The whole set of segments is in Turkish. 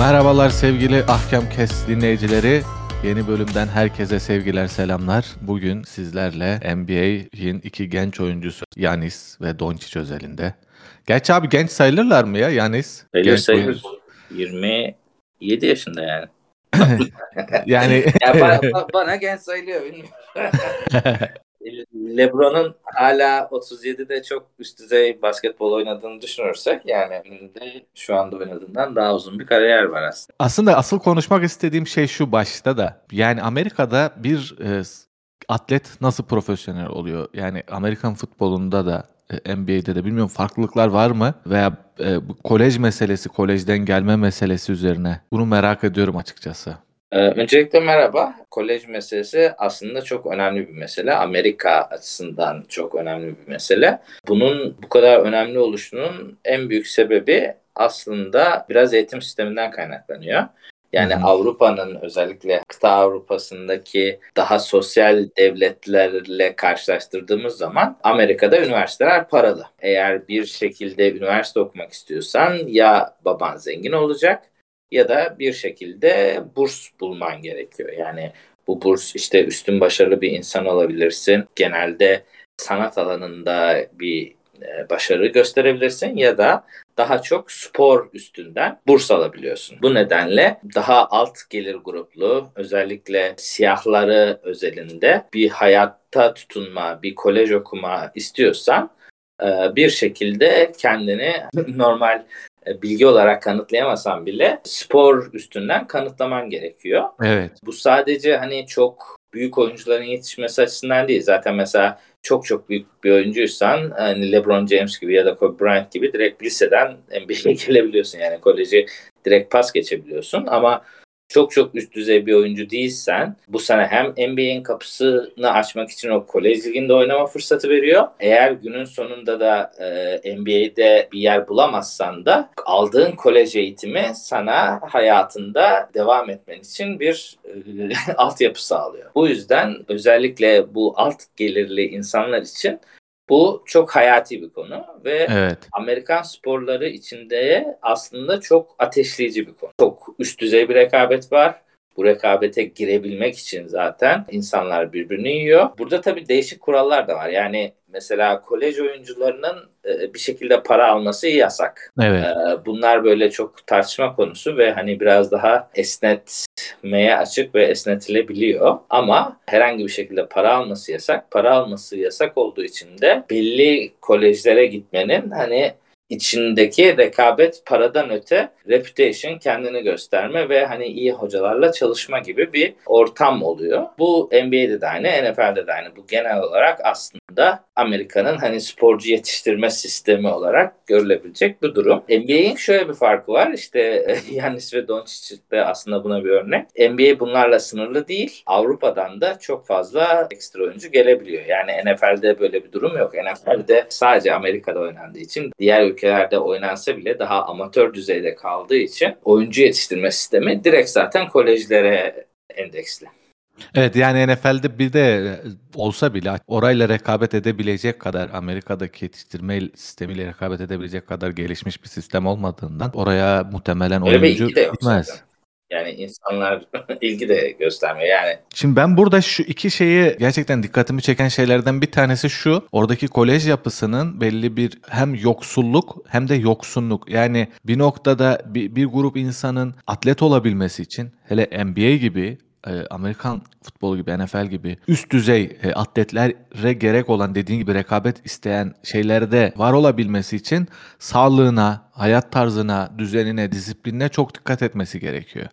Merhabalar sevgili Ahkam Kes dinleyicileri. Yeni bölümden herkese sevgiler, selamlar. Bugün sizlerle NBA'in iki genç oyuncusu Yanis ve Doncic özelinde. Gerçi abi genç sayılırlar mı ya Yanis? Sayılır sayılır. oyuncu. 27 yaşında yani. Yani Ya bana, bana genç sayılıyor bilmiyorum. LeBron'un hala 37'de çok üst düzey basketbol oynadığını düşünürsek yani önünde şu anda oynadığından daha uzun bir kariyer var aslında. aslında asıl konuşmak istediğim şey şu başta da. Yani Amerika'da bir e, atlet nasıl profesyonel oluyor? Yani Amerikan futbolunda da e, NBA'de de bilmiyorum farklılıklar var mı? Veya e, bu kolej meselesi, kolejden gelme meselesi üzerine. Bunu merak ediyorum açıkçası. Ee, öncelikle merhaba. Kolej meselesi aslında çok önemli bir mesele. Amerika açısından çok önemli bir mesele. Bunun bu kadar önemli oluşunun en büyük sebebi aslında biraz eğitim sisteminden kaynaklanıyor. Yani hı. Avrupa'nın özellikle kıta Avrupa'sındaki daha sosyal devletlerle karşılaştırdığımız zaman Amerika'da üniversiteler paralı. Eğer bir şekilde üniversite okumak istiyorsan ya baban zengin olacak ya da bir şekilde burs bulman gerekiyor. Yani bu burs işte üstün başarılı bir insan olabilirsin. Genelde sanat alanında bir e, başarı gösterebilirsin ya da daha çok spor üstünden burs alabiliyorsun. Bu nedenle daha alt gelir gruplu özellikle siyahları özelinde bir hayatta tutunma, bir kolej okuma istiyorsan e, bir şekilde kendini normal bilgi olarak kanıtlayamasan bile spor üstünden kanıtlaman gerekiyor. Evet. Bu sadece hani çok büyük oyuncuların yetişmesi açısından değil. Zaten mesela çok çok büyük bir oyuncuysan hani LeBron James gibi ya da Kobe Bryant gibi direkt liseden NBA'ye gelebiliyorsun. Yani koleji direkt pas geçebiliyorsun ama çok çok üst düzey bir oyuncu değilsen bu sana hem NBA'in kapısını açmak için o kolej liginde oynama fırsatı veriyor. Eğer günün sonunda da e, NBA'de bir yer bulamazsan da aldığın kolej eğitimi sana hayatında devam etmen için bir e, altyapı sağlıyor. Bu yüzden özellikle bu alt gelirli insanlar için bu çok hayati bir konu ve Evet. Amerikan sporları içinde aslında çok ateşleyici bir konu. Çok üst düzey bir rekabet var. Bu rekabete girebilmek için zaten insanlar birbirini yiyor. Burada tabii değişik kurallar da var. Yani mesela kolej oyuncularının e, bir şekilde para alması yasak. Evet. Ee, Bunlar böyle çok tartışma konusu ve hani biraz daha esnetmeye açık ve esnetilebiliyor. Ama herhangi bir şekilde para alması yasak. Para alması yasak olduğu için de belli kolejlere gitmenin hani içindeki rekabet paradan öte reputation kendini gösterme ve hani iyi hocalarla çalışma gibi bir ortam oluyor. Bu NBA'de de aynı, NFL'de de aynı. Bu genel olarak aslında Amerika'nın hani sporcu yetiştirme sistemi olarak görülebilecek bir durum. NBA'in şöyle bir farkı var. İşte Yannis ve Doncic de aslında buna bir örnek. NBA bunlarla sınırlı değil. Avrupa'dan da çok fazla ekstra oyuncu gelebiliyor. Yani NFL'de böyle bir durum yok. NFL'de sadece Amerika'da oynandığı için diğer ülkelerde oynansa bile daha amatör düzeyde kaldığı için oyuncu yetiştirme sistemi direkt zaten kolejlere endeksli. Evet yani NFL'de bir de e, olsa bile orayla rekabet edebilecek kadar Amerika'daki yetiştirme sistemiyle rekabet edebilecek kadar gelişmiş bir sistem olmadığından oraya muhtemelen Öyle oyuncu gitmez. Yani insanlar ilgi de göstermiyor. Yani Şimdi ben burada şu iki şeyi gerçekten dikkatimi çeken şeylerden bir tanesi şu. Oradaki kolej yapısının belli bir hem yoksulluk hem de yoksunluk. Yani bir noktada bir, bir grup insanın atlet olabilmesi için hele NBA gibi e, Amerikan futbolu gibi NFL gibi üst düzey e, atletlere gerek olan dediğin gibi rekabet isteyen şeylerde var olabilmesi için sağlığına, hayat tarzına, düzenine, disiplinine çok dikkat etmesi gerekiyor.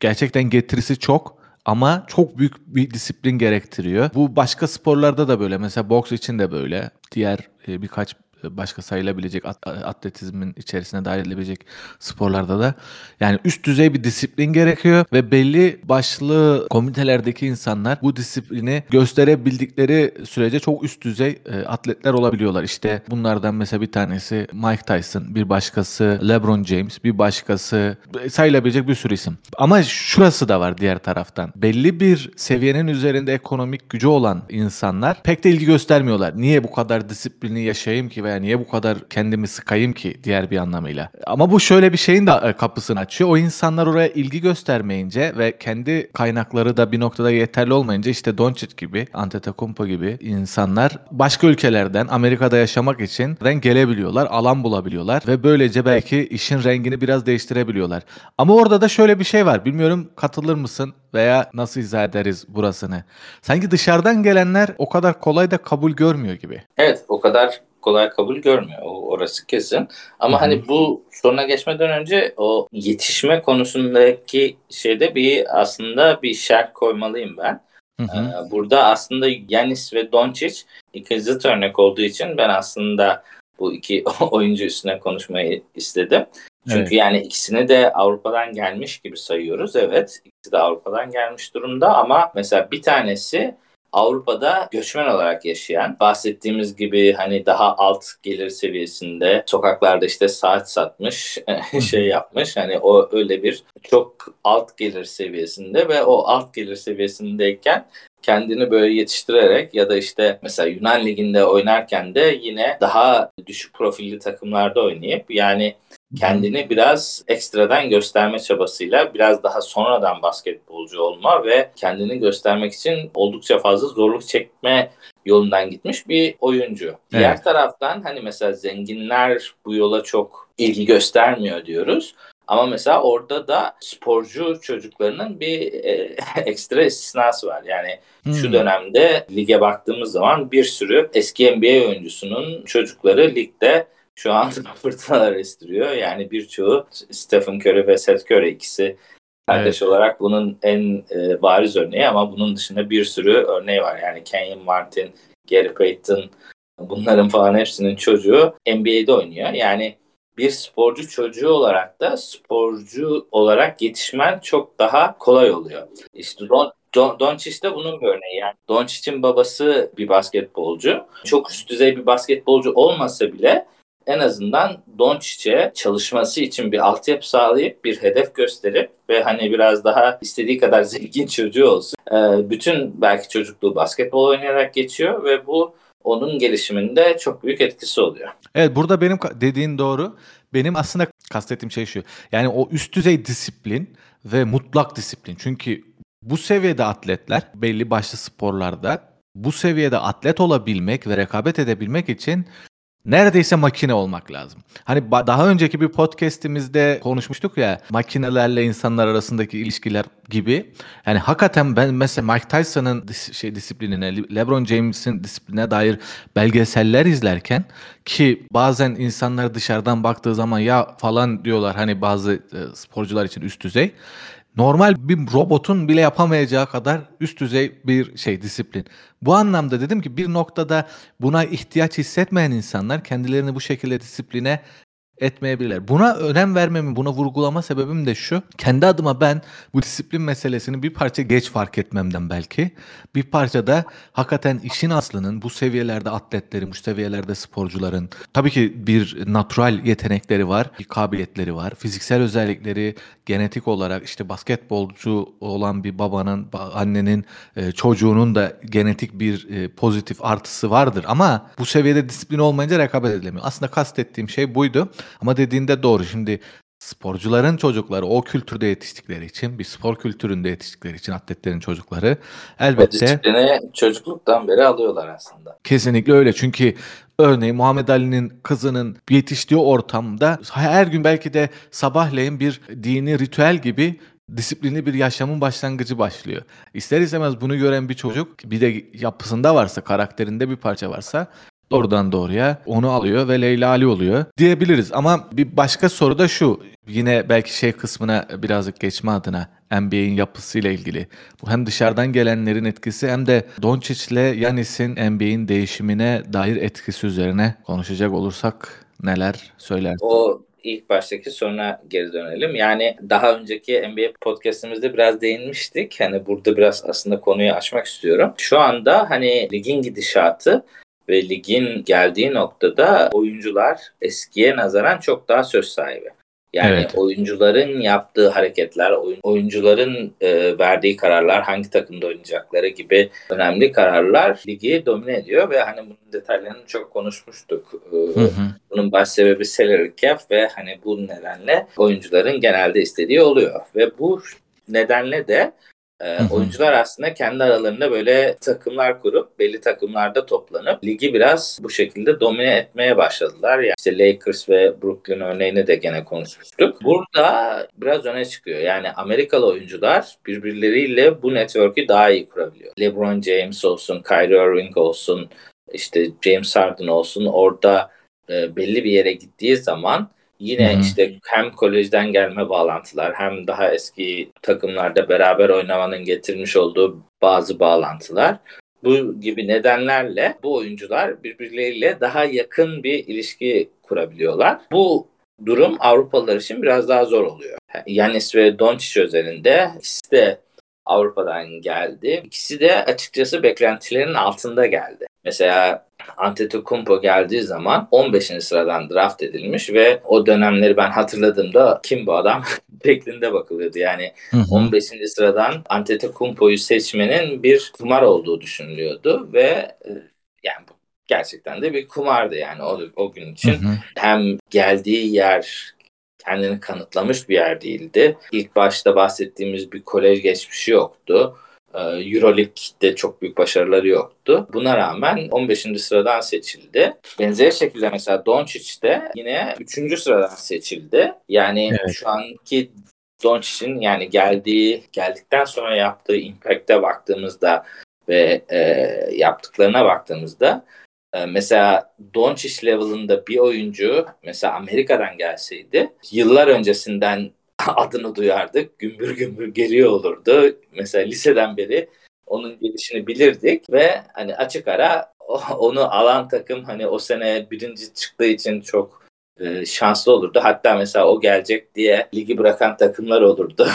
Gerçekten getirisi çok ama çok büyük bir disiplin gerektiriyor. Bu başka sporlarda da böyle. Mesela boks için de böyle. Diğer e, birkaç başka sayılabilecek at- atletizmin içerisine dahil edilebilecek sporlarda da yani üst düzey bir disiplin gerekiyor ve belli başlı komitelerdeki insanlar bu disiplini gösterebildikleri sürece çok üst düzey e, atletler olabiliyorlar. İşte bunlardan mesela bir tanesi Mike Tyson, bir başkası LeBron James, bir başkası sayılabilecek bir sürü isim. Ama şurası da var diğer taraftan. Belli bir seviyenin üzerinde ekonomik gücü olan insanlar pek de ilgi göstermiyorlar. Niye bu kadar disiplini yaşayayım ki veya veya niye bu kadar kendimi sıkayım ki diğer bir anlamıyla. Ama bu şöyle bir şeyin de e, kapısını açıyor. O insanlar oraya ilgi göstermeyince ve kendi kaynakları da bir noktada yeterli olmayınca işte Doncic gibi, Antetokounmpo gibi insanlar başka ülkelerden Amerika'da yaşamak için gelebiliyorlar, alan bulabiliyorlar ve böylece belki işin rengini biraz değiştirebiliyorlar. Ama orada da şöyle bir şey var. Bilmiyorum katılır mısın veya nasıl izah ederiz burasını? Sanki dışarıdan gelenler o kadar kolay da kabul görmüyor gibi. Evet o kadar kolay kabul görmüyor. O, orası kesin. Ama Hı-hı. hani bu soruna geçmeden önce o yetişme konusundaki şeyde bir aslında bir şerh koymalıyım ben. Ee, burada aslında Yanis ve Doncic iki zıt örnek olduğu için ben aslında bu iki oyuncu üstüne konuşmayı istedim. Çünkü evet. yani ikisini de Avrupa'dan gelmiş gibi sayıyoruz. Evet ikisi de Avrupa'dan gelmiş durumda ama mesela bir tanesi Avrupa'da göçmen olarak yaşayan, bahsettiğimiz gibi hani daha alt gelir seviyesinde sokaklarda işte saat satmış, şey yapmış. Hani o öyle bir çok alt gelir seviyesinde ve o alt gelir seviyesindeyken kendini böyle yetiştirerek ya da işte mesela Yunan Ligi'nde oynarken de yine daha düşük profilli takımlarda oynayıp yani kendini biraz ekstradan gösterme çabasıyla biraz daha sonradan basketbolcu olma ve kendini göstermek için oldukça fazla zorluk çekme yolundan gitmiş bir oyuncu. Evet. Diğer taraftan hani mesela zenginler bu yola çok ilgi göstermiyor diyoruz. Ama mesela orada da sporcu çocuklarının bir e, ekstra istisnası var. Yani hmm. şu dönemde lige baktığımız zaman bir sürü eski NBA oyuncusunun çocukları ligde şu an fırtınalar estiriyor. Yani birçoğu Stephen Curry ve Seth Curry ikisi kardeş evet. olarak bunun en e, bariz örneği ama bunun dışında bir sürü örneği var. Yani Kenyon Martin, Gary Payton bunların falan hepsinin çocuğu NBA'de oynuyor. Yani bir sporcu çocuğu olarak da sporcu olarak yetişmen çok daha kolay oluyor. İşte Don, Don, Doncic de bunun bir örneği. Yani Doncic'in babası bir basketbolcu. Çok üst düzey bir basketbolcu olmasa bile en azından Doncic'e çalışması için bir altyapı sağlayıp bir hedef gösterip ve hani biraz daha istediği kadar zengin çocuğu olsun. Ee, bütün belki çocukluğu basketbol oynayarak geçiyor ve bu onun gelişiminde çok büyük etkisi oluyor. Evet burada benim dediğin doğru. Benim aslında kastettiğim şey şu. Yani o üst düzey disiplin ve mutlak disiplin. Çünkü bu seviyede atletler belli başlı sporlarda bu seviyede atlet olabilmek ve rekabet edebilmek için neredeyse makine olmak lazım. Hani daha önceki bir podcast'imizde konuşmuştuk ya makinelerle insanlar arasındaki ilişkiler gibi. Yani hakikaten ben mesela Mike Tyson'ın dis- şey disiplinine, LeBron James'in disipline dair belgeseller izlerken ki bazen insanlar dışarıdan baktığı zaman ya falan diyorlar hani bazı e, sporcular için üst düzey normal bir robotun bile yapamayacağı kadar üst düzey bir şey disiplin. Bu anlamda dedim ki bir noktada buna ihtiyaç hissetmeyen insanlar kendilerini bu şekilde disipline etmeyebilirler. Buna önem vermemin, buna vurgulama sebebim de şu. Kendi adıma ben bu disiplin meselesini bir parça geç fark etmemden belki. Bir parça da hakikaten işin aslının bu seviyelerde atletlerin, bu seviyelerde sporcuların tabii ki bir natural yetenekleri var, bir kabiliyetleri var. Fiziksel özellikleri genetik olarak işte basketbolcu olan bir babanın, annenin, e, çocuğunun da genetik bir e, pozitif artısı vardır. Ama bu seviyede disiplin olmayınca rekabet edilemiyor. Aslında kastettiğim şey buydu. Ama dediğinde doğru. Şimdi sporcuların çocukları o kültürde yetiştikleri için, bir spor kültüründe yetiştikleri için atletlerin çocukları elbette... O çocukluktan beri alıyorlar aslında. Kesinlikle öyle. Çünkü örneğin Muhammed Ali'nin kızının yetiştiği ortamda her gün belki de sabahleyin bir dini ritüel gibi disiplinli bir yaşamın başlangıcı başlıyor. İster istemez bunu gören bir çocuk bir de yapısında varsa, karakterinde bir parça varsa doğrudan doğruya onu alıyor ve Leyla Ali oluyor diyebiliriz. Ama bir başka soru da şu. Yine belki şey kısmına birazcık geçme adına NBA'in yapısıyla ilgili. Bu hem dışarıdan gelenlerin etkisi hem de Doncic ile Yanis'in NBA'in değişimine dair etkisi üzerine konuşacak olursak neler söylersin? O ilk baştaki soruna geri dönelim. Yani daha önceki NBA podcast'imizde biraz değinmiştik. Hani burada biraz aslında konuyu açmak istiyorum. Şu anda hani ligin gidişatı ve ligin geldiği noktada oyuncular eskiye nazaran çok daha söz sahibi. Yani Evet. oyuncuların yaptığı hareketler, oyun- oyuncuların e, verdiği kararlar, hangi takımda oynayacakları gibi önemli kararlar ligi domine ediyor ve hani bunun detaylarını çok konuşmuştuk. E, Hı hı. bunun baş sebebi salary cap ve hani bu nedenle oyuncuların genelde istediği oluyor. Ve bu nedenle de e, oyuncular aslında kendi aralarında böyle takımlar kurup belli takımlarda toplanıp ligi biraz bu şekilde domine etmeye başladılar. Yani işte Lakers ve Brooklyn örneğini de gene konuşmuştuk. Burada biraz öne çıkıyor. Yani Amerikalı oyuncular birbirleriyle bu network'ü daha iyi kurabiliyor. LeBron James olsun, Kyrie Irving olsun, işte James Harden olsun orada e, belli bir yere gittiği zaman yine hı. işte hem kolejden gelme bağlantılar hem daha eski takımlarda beraber oynamanın getirmiş olduğu bazı bağlantılar bu gibi nedenlerle bu oyuncular birbirleriyle daha yakın bir ilişki kurabiliyorlar. Bu durum Avrupalılar için biraz daha zor oluyor. Yanis ve Doncic özelinde ikisi de Avrupa'dan geldi. İkisi de açıkçası beklentilerin altında geldi. Mesela Antetokounmpo geldiği zaman 15. sıradan draft edilmiş ve o dönemleri ben hatırladığımda kim bu adam şeklinde bakılıyordu. Yani Hı hı. 15. sıradan Antetokounmpo'yu seçmenin bir kumar olduğu düşünülüyordu ve e, yani gerçekten de bir kumardı yani o, o gün Hı için. hı. Hem geldiği yer kendini kanıtlamış bir yer değildi. İlk başta bahsettiğimiz bir kolej geçmişi yoktu. Ee, Euroleague'de çok büyük başarıları yoktu. Buna rağmen 15. sıradan seçildi. Benzer şekilde mesela Doncic de yine 3. sıradan seçildi. Yani Evet. şu anki Doncic'in yani geldiği geldikten sonra yaptığı impact'e baktığımızda ve e, yaptıklarına baktığımızda e, mesela Doncic level'ında bir oyuncu mesela Amerika'dan gelseydi yıllar öncesinden adını duyardık. Gümbür gümbür geliyor olurdu. Mesela liseden beri onun gelişini bilirdik ve hani açık ara onu alan takım hani o sene birinci çıktığı için çok e, şanslı olurdu. Hatta mesela o gelecek diye ligi bırakan takımlar olurdu.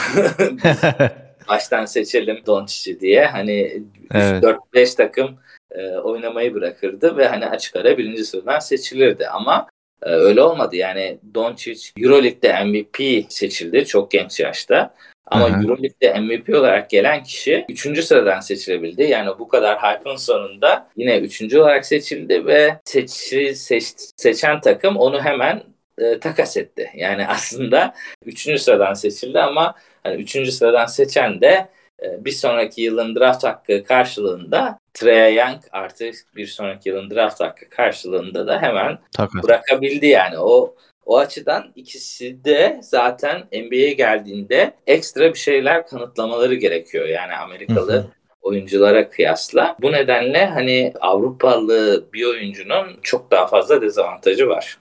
Baştan seçelim Doncic'i diye. Hani Evet. 4-5 takım e, oynamayı bırakırdı ve hani açık ara birinci sıradan seçilirdi. Ama e, öyle olmadı. Yani Doncic Euroleague'de MVP seçildi çok genç yaşta. Ama hı. Euroleague'de MVP olarak gelen kişi 3. sıradan seçilebildi. Yani bu kadar hype'ın sonunda yine 3. olarak seçildi ve seçi, seç, seçen takım onu hemen e, takas etti. Yani aslında 3. sıradan seçildi ama hani 3. sıradan seçen de e, bir sonraki yılın draft hakkı karşılığında Trae Young artık bir sonraki yılın draft hakkı karşılığında da hemen Takas. bırakabildi yani. O o açıdan ikisi de zaten NBA'ye geldiğinde ekstra bir şeyler kanıtlamaları gerekiyor. Yani Amerikalı Hı hı. oyunculara kıyasla. Bu nedenle hani Avrupalı bir oyuncunun çok daha fazla dezavantajı var.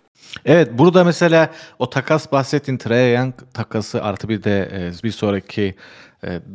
Evet burada mesela o takas bahsettiğin Trae Young takası artı bir de e, bir sonraki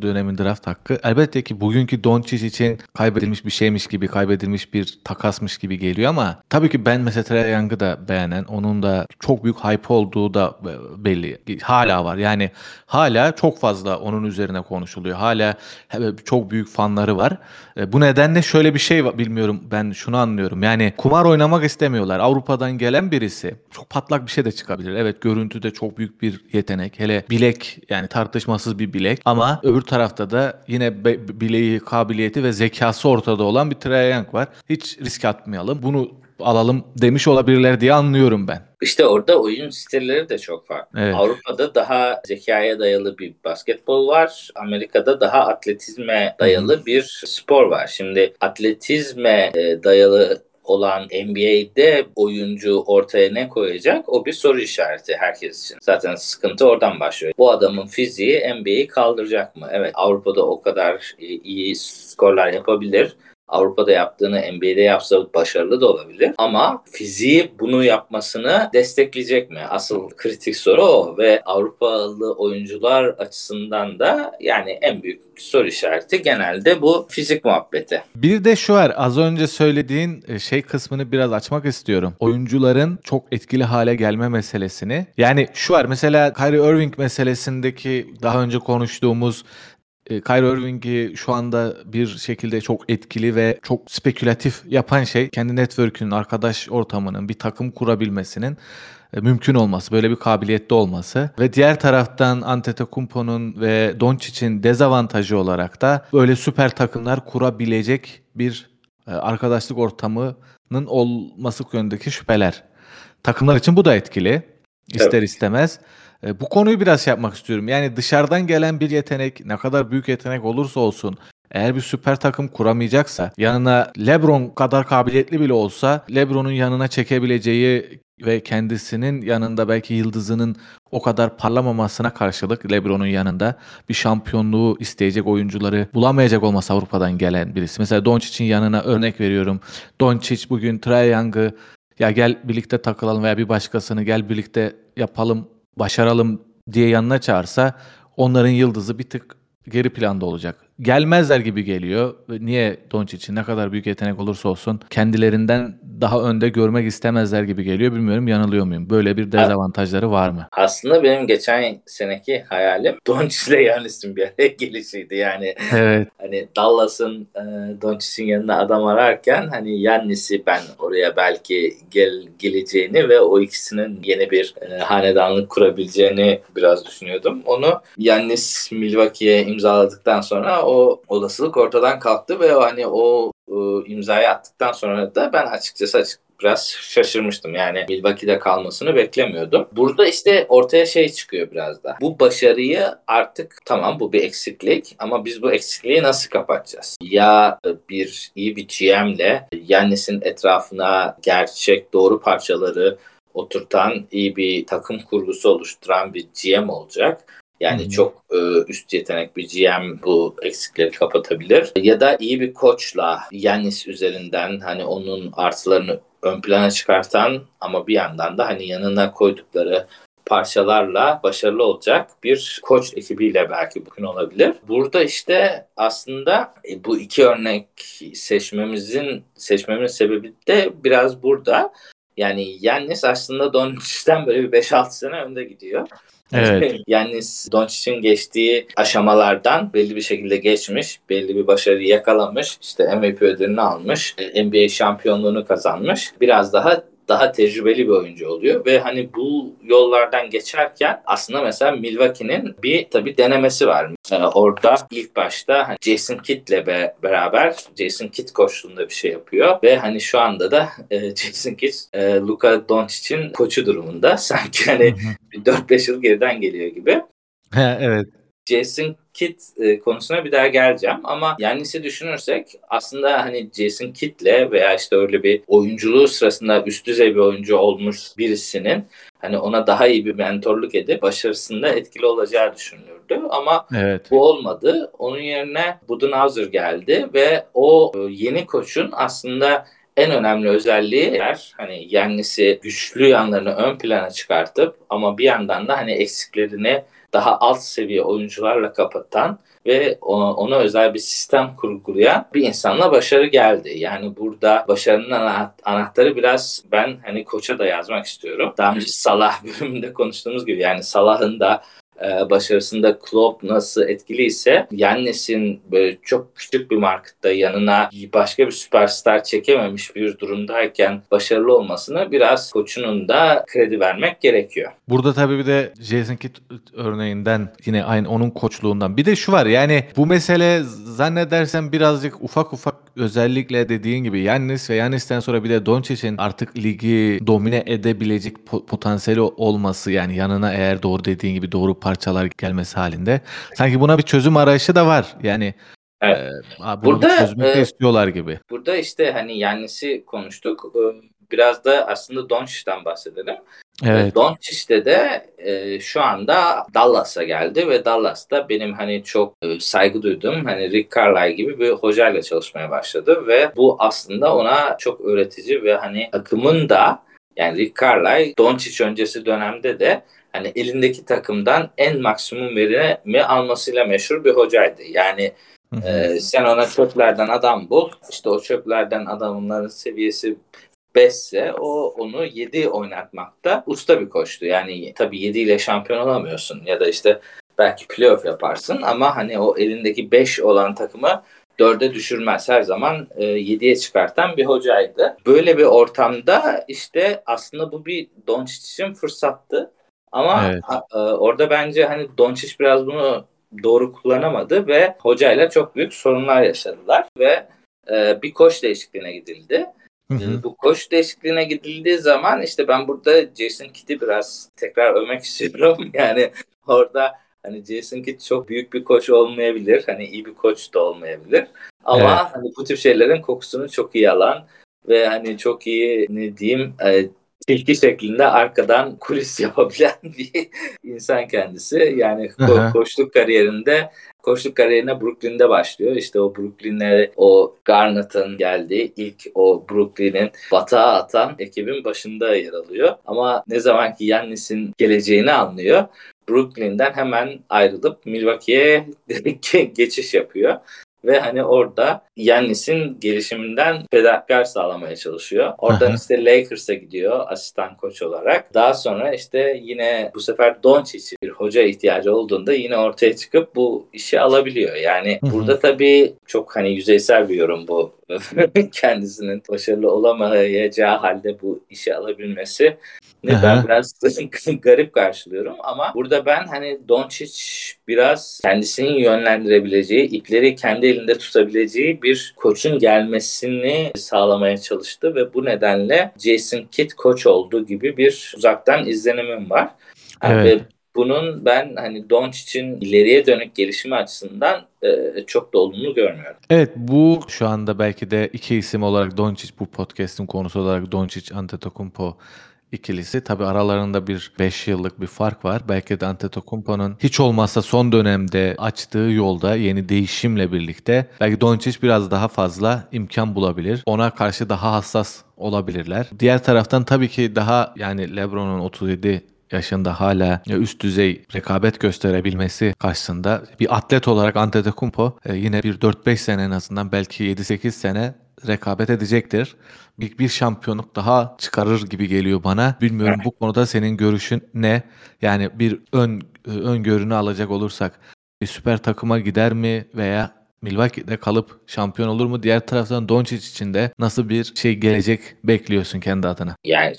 dönemin draft hakkı. Elbette ki bugünkü Doncic için kaybedilmiş bir şeymiş gibi, kaybedilmiş bir takasmış gibi geliyor ama tabii ki ben mesela Trae Young'ı da beğenen, onun da çok büyük hype olduğu da e, belli. Hala var. Yani hala çok fazla onun üzerine konuşuluyor. Hala he- çok büyük fanları var. E, Bu nedenle şöyle bir şey bilmiyorum ben şunu anlıyorum. Yani kumar oynamak istemiyorlar. Avrupa'dan gelen birisi çok patlak bir şey de çıkabilir. Evet görüntüde çok büyük bir yetenek. Hele bilek yani tartışmasız bir bilek ama öbür tarafta da yine be- bileği, kabiliyeti ve zekası ortada olan bir Trae Young var. Hiç risk atmayalım. Bunu alalım demiş olabilirler diye anlıyorum ben. İşte orada oyun stilleri de çok farklı. Evet. Avrupa'da daha zekaya dayalı bir basketbol var. Amerika'da daha atletizme dayalı bir spor var. Şimdi atletizme e, dayalı olan NBA'de oyuncu ortaya ne koyacak o bir soru işareti herkes için. Zaten sıkıntı oradan başlıyor. Bu adamın fiziği NBA'yi kaldıracak mı? Evet Avrupa'da o kadar e, iyi skorlar yapabilir. Avrupa'da yaptığını NBA'de yapsa başarılı da olabilir. Ama fiziği bunu yapmasını destekleyecek mi? Asıl kritik soru o ve Avrupalı oyuncular açısından da yani en büyük soru işareti genelde bu fizik muhabbeti. Bir de şu var az önce söylediğin e, şey kısmını biraz açmak istiyorum. Oyuncuların çok etkili hale gelme meselesini. Yani şu var mesela Kyrie Irving meselesindeki daha önce konuştuğumuz e, Kyrie Irving'i şu anda bir şekilde çok etkili ve çok spekülatif yapan şey kendi network'ünün, arkadaş ortamının, bir takım kurabilmesinin e, mümkün olması, böyle bir kabiliyette olması ve diğer taraftan Antetokounmpo'nun ve Doncic'in dezavantajı olarak da böyle süper takımlar kurabilecek bir e, arkadaşlık ortamının olması yönündeki şüpheler. Takımlar için bu da etkili. İster evet. istemez. E, bu konuyu biraz şey yapmak istiyorum. Yani dışarıdan gelen bir yetenek ne kadar büyük yetenek olursa olsun eğer bir süper takım kuramayacaksa yanına LeBron kadar kabiliyetli bile olsa LeBron'un yanına çekebileceği ve kendisinin yanında belki yıldızının o kadar parlamamasına karşılık LeBron'un yanında bir şampiyonluğu isteyecek oyuncuları bulamayacak olması Avrupa'dan gelen birisi. Mesela Doncic'in yanına örnek veriyorum. Doncic bugün Trae Young'ı ya gel birlikte takılalım veya bir başkasını gel birlikte yapalım, başaralım diye yanına çağırsa onların yıldızı bir tık geri planda olacak. Gelmezler gibi geliyor. Niye Doncic'i ne kadar büyük yetenek olursa olsun kendilerinden daha önde görmek istemezler gibi geliyor. Bilmiyorum yanılıyor muyum? Böyle bir dezavantajları var mı? Aslında benim geçen seneki hayalim Doncic ile Yannis'in bir araya gelişiydi. Yani evet. hani Dallas'ın e, Doncic'in yanına adam ararken hani Yannis'i ben oraya belki gel geleceğini ve o ikisinin yeni bir e, hanedanlık kurabileceğini biraz düşünüyordum. Onu Yannis Milwaukee'ye imzaladıktan sonra o olasılık ortadan kalktı ve hani o e, imzayı attıktan sonra da ben açıkçası açık biraz şaşırmıştım. Yani Milwaukee'de kalmasını beklemiyordum. Burada işte ortaya şey çıkıyor biraz da. Bu başarıyı artık tamam bu bir eksiklik ama biz bu eksikliği nasıl kapatacağız? Ya bir iyi bir GM'le Yannis'in etrafına gerçek doğru parçaları oturtan iyi bir takım kurgusu oluşturan bir GM olacak yani hmm. çok e, üst yetenek bir GM bu eksikleri kapatabilir. Ya da iyi bir koçla Yanis üzerinden hani onun artılarını ön plana çıkartan ama bir yandan da hani yanına koydukları parçalarla başarılı olacak bir koç ekibiyle belki bugün olabilir. Burada işte aslında e, bu iki örnek seçmemizin seçmemin sebebi de biraz burada. Yani Yannis aslında Doncic'ten böyle bir 5-6 sene önde gidiyor. Evet. yani Doncic'in geçtiği aşamalardan belli bir şekilde geçmiş, belli bir başarıyı yakalamış, işte MVP ödülünü almış, e, NBA şampiyonluğunu kazanmış. Biraz daha daha tecrübeli bir oyuncu oluyor ve hani bu yollardan geçerken aslında mesela Milwaukee'nin bir tabii denemesi var. Ee, orada ilk başta hani Jason Kidd'le be, beraber Jason Kidd koçluğunda bir şey yapıyor ve hani şu anda da e, Jason Kidd e, Luka Doncic'in koçu durumunda. Sanki hani 4-5 yıl geriden geliyor gibi. evet. Jason Kidd e, konusuna bir daha geleceğim ama Yannis'i düşünürsek aslında hani Jason Kidd'le veya işte öyle bir oyunculuğu sırasında üst düzey bir oyuncu olmuş birisinin hani ona daha iyi bir mentorluk edip başarısında etkili olacağı düşünülürdü ama evet. bu olmadı. Onun yerine Budenholzer geldi ve o e, yeni koçun aslında en önemli özelliği eğer hani Yannis'i güçlü yanlarını ön plana çıkartıp ama bir yandan da hani eksiklerini daha alt seviye oyuncularla kapatan ve ona, ona özel bir sistem kurgulayan bir insanla başarı geldi. Yani burada başarının anahtarı biraz ben hani koça da yazmak istiyorum. Daha önce Salah bölümünde konuştuğumuz gibi yani Salah'ın da e, başarısında Klopp nasıl etkiliyse Yannis'in böyle çok küçük bir markette yanına başka bir süperstar çekememiş bir durumdayken başarılı olmasını biraz koçunun da kredi vermek gerekiyor. Burada tabii bir de Jason Kidd örneğinden yine aynı onun koçluğundan. Bir de şu var yani bu mesele zannedersem birazcık ufak ufak özellikle dediğin gibi Yannis ve Yannis'ten sonra bir de Doncic'in artık ligi domine edebilecek potansiyeli olması yani yanına eğer doğru dediğin gibi doğru parçalar gelmesi halinde. Sanki buna bir çözüm arayışı da var. Yani Evet. E, burada çözmek e, istiyorlar gibi. Burada işte hani Yannis'i konuştuk. E, biraz da aslında Doncic'ten bahsedelim. Evet. Doncic de e, şu anda Dallas'a geldi ve Dallas'ta benim hani çok e, saygı duyduğum hani Rick Carlisle gibi bir hocayla çalışmaya başladı ve bu aslında ona çok öğretici ve hani takımın da yani Rick Carlisle Doncic öncesi dönemde de hani elindeki takımdan en maksimum verimi almasıyla meşhur bir hocaydı. Yani e, sen ona çöplerden adam bul. İşte o çöplerden adamların seviyesi 5 ise o onu 7 oynatmakta usta bir koçtu. Yani tabii 7 ile şampiyon olamıyorsun ya da işte belki playoff yaparsın ama hani o elindeki 5 olan takımı dörde düşürmez. Her zaman e, çıkartan bir hocaydı. Böyle bir ortamda işte aslında bu bir Doncic için fırsattı. Ama Evet. e, orada bence hani Doncic biraz bunu doğru kullanamadı ve hocayla çok büyük sorunlar yaşadılar ve e, bir koç değişikliğine gidildi. Hı hı. Bu koç değişikliğine gidildiği zaman işte ben burada Jason Kidd'i biraz tekrar övmek istiyorum. Yani orada hani Jason Kidd çok büyük bir koç olmayabilir. Hani iyi bir koç da olmayabilir. Ama Evet. hani bu tip şeylerin kokusunu çok iyi alan ve hani çok iyi ne diyeyim e, tilki şeklinde arkadan kulis yapabilen bir insan kendisi. Yani ko- koçluk kariyerinde koçluk kariyerine Brooklyn'de başlıyor. İşte o Brooklyn'e o Garnett'ın geldiği ilk o Brooklyn'in batağa atan ekibin başında yer alıyor. Ama ne zaman ki Yannis'in geleceğini anlıyor. Brooklyn'den hemen ayrılıp Milwaukee'ye geçiş yapıyor. Ve hani orada Yannis'in gelişiminden fedakar sağlamaya çalışıyor. Oradan Aha. işte Lakers'a gidiyor asistan koç olarak. Daha sonra işte yine bu sefer Doncic'in bir hoca ihtiyacı olduğunda yine ortaya çıkıp bu işi alabiliyor. Yani burada tabii çok hani yüzeysel bir yorum bu. Kendisinin başarılı olamayacağı halde bu işi alabilmesi ne ben biraz garip karşılıyorum ama burada ben hani Doncic biraz kendisini yönlendirebileceği, ipleri kendi elinde tutabileceği bir koçun gelmesini sağlamaya çalıştı ve bu nedenle Jason Kidd koç olduğu gibi bir uzaktan izlenimim var. Evet. Ve bunun ben hani Doncic'in ileriye dönük gelişimi açısından e, çok da olumlu görmüyorum. Evet bu şu anda belki de iki isim olarak Doncic bu podcast'in konusu olarak Doncic Antetokounmpo ikilisi. Tabi aralarında bir 5 yıllık bir fark var. Belki de Antetokounmpo'nun hiç olmazsa son dönemde açtığı yolda yeni değişimle birlikte belki Doncic biraz daha fazla imkan bulabilir. Ona karşı daha hassas olabilirler. Diğer taraftan tabii ki daha yani LeBron'un 37 yaşında hala üst düzey rekabet gösterebilmesi karşısında bir atlet olarak Antetokounmpo e, yine bir 4-5 sene en azından belki 7-8 sene rekabet edecektir. Bir, bir şampiyonluk daha çıkarır gibi geliyor bana. Bilmiyorum bu konuda senin görüşün ne? Yani bir ön öngörünü alacak olursak bir süper takıma gider mi veya Milwaukee'de kalıp şampiyon olur mu? Diğer taraftan Doncic için de nasıl bir şey gelecek bekliyorsun kendi adına? Yani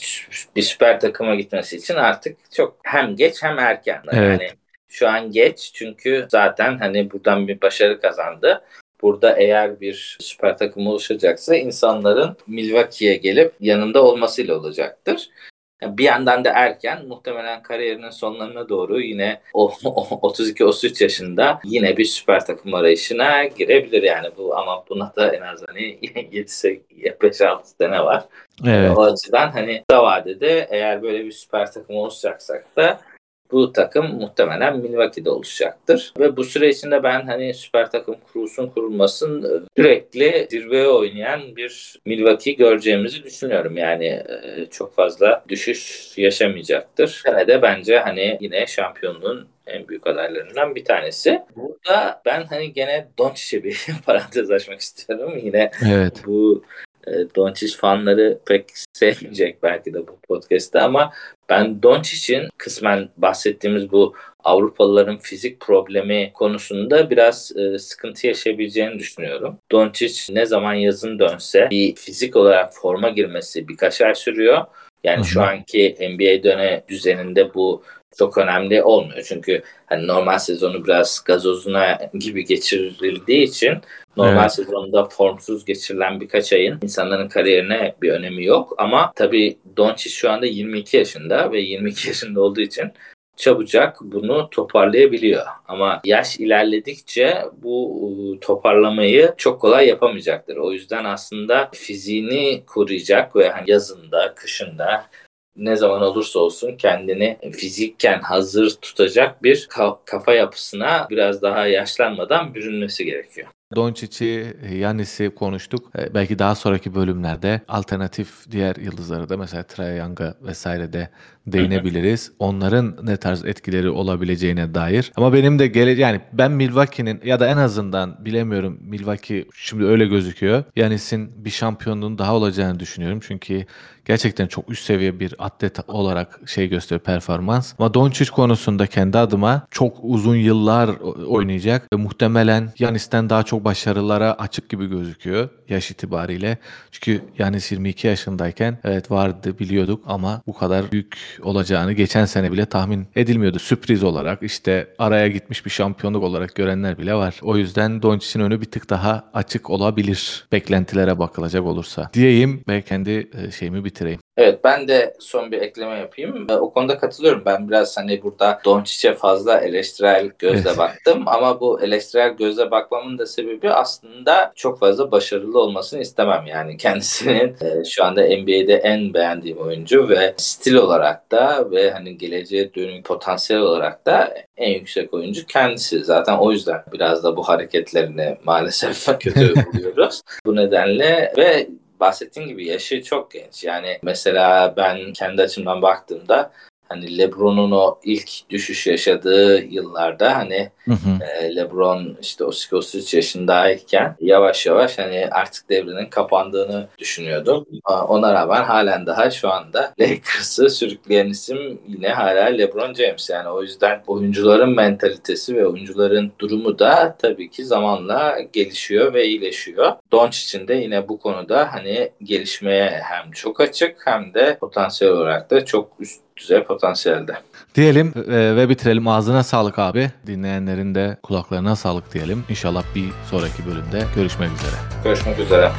bir süper takıma gitmesi için artık çok hem geç hem erken. Evet. Yani şu an geç çünkü zaten hani buradan bir başarı kazandı. Burada eğer bir süper takım oluşacaksa insanların Milwaukee'ye gelip yanında olmasıyla olacaktır. Bir yandan da erken muhtemelen kariyerinin sonlarına doğru yine o, o 32-33 yaşında yine bir süper takım arayışına girebilir yani bu ama buna da en az hani 5-6 sene var. Evet. O açıdan hani kısa vadede eğer böyle bir süper takım oluşacaksak da bu takım muhtemelen Milwaukee'de oluşacaktır. Ve bu süre içinde ben hani süper takım kurulsun kurulmasın sürekli zirveye oynayan bir Milwaukee göreceğimizi düşünüyorum. Yani e, çok fazla düşüş yaşamayacaktır. Yine de bence hani yine şampiyonluğun en büyük adaylarından bir tanesi. Burada ben hani gene Doncic'e bir parantez açmak istiyorum. Yine Evet. bu e, Doncic fanları pek sevmeyecek belki de bu podcast'te ama ben Doncic'in kısmen bahsettiğimiz bu Avrupalıların fizik problemi konusunda biraz e, sıkıntı yaşayabileceğini düşünüyorum. Doncic ne zaman yazın dönse bir fizik olarak forma girmesi birkaç ay sürüyor. Yani Hı hı. şu anki NBA döne düzeninde bu çok önemli olmuyor. Çünkü hani normal sezonu biraz gazozuna gibi geçirildiği için normal Evet. sezonda formsuz geçirilen birkaç ayın insanların kariyerine bir önemi yok. Ama tabii Doncic şu anda 22 yaşında ve 22 yaşında olduğu için çabucak bunu toparlayabiliyor. Ama yaş ilerledikçe bu e, toparlamayı çok kolay yapamayacaktır. O yüzden aslında fiziğini koruyacak ve hani yazında, kışında ne zaman olursa olsun kendini fizikken hazır tutacak bir ka- kafa yapısına biraz daha yaşlanmadan bürünmesi gerekiyor. Doncic'i, Yannis'i konuştuk. E, Belki daha sonraki bölümlerde alternatif diğer yıldızları da mesela Trae Young'a vesaire de değinebiliriz. Onların ne tarz etkileri olabileceğine dair. Ama benim de gele yani ben Milwaukee'nin ya da en azından bilemiyorum Milwaukee şimdi öyle gözüküyor. Yannis'in bir şampiyonluğun daha olacağını düşünüyorum. Çünkü gerçekten çok üst seviye bir atlet olarak şey gösteriyor performans. Ama Doncic konusunda kendi adıma çok uzun yıllar oynayacak ve muhtemelen Yanis'ten daha çok başarılara açık gibi gözüküyor yaş itibariyle. Çünkü yani 22 yaşındayken evet vardı biliyorduk ama bu kadar büyük olacağını geçen sene bile tahmin edilmiyordu. Sürpriz olarak işte araya gitmiş bir şampiyonluk olarak görenler bile var. O yüzden Doncic'in önü bir tık daha açık olabilir beklentilere bakılacak olursa. Diyeyim ve kendi e, şeyimi bitireyim. Evet ben de son bir ekleme yapayım. E, o konuda katılıyorum. Ben biraz hani burada Doncic'e fazla eleştirel gözle Evet. baktım ama bu eleştirel gözle bakmamın da sebebi aslında çok fazla başarılı olmasını istemem. Yani kendisinin e, şu anda NBA'de en beğendiğim oyuncu ve stil olarak da ve hani geleceğe dönük potansiyel olarak da en yüksek oyuncu kendisi. Zaten o yüzden biraz da bu hareketlerini maalesef kötü buluyoruz. Bu nedenle ve bahsettiğin gibi yaşı çok genç. Yani mesela ben kendi açımdan baktığımda hani LeBron'un o ilk düşüş yaşadığı yıllarda hani Hı hı. e, LeBron işte 32-33 yaşındayken yavaş yavaş hani artık devrinin kapandığını düşünüyordum. Ona rağmen halen daha şu anda Lakers'ı sürükleyen isim yine hala LeBron James. Yani o yüzden oyuncuların mentalitesi ve oyuncuların durumu da tabii ki zamanla gelişiyor ve iyileşiyor. Doncic'in de yine bu konuda hani gelişmeye hem çok açık hem de potansiyel olarak da çok üst düzey potansiyelde. Diyelim e, ve bitirelim. Ağzına sağlık abi. Dinleyenlerin de kulaklarına sağlık diyelim. İnşallah bir sonraki bölümde görüşmek üzere. Görüşmek üzere.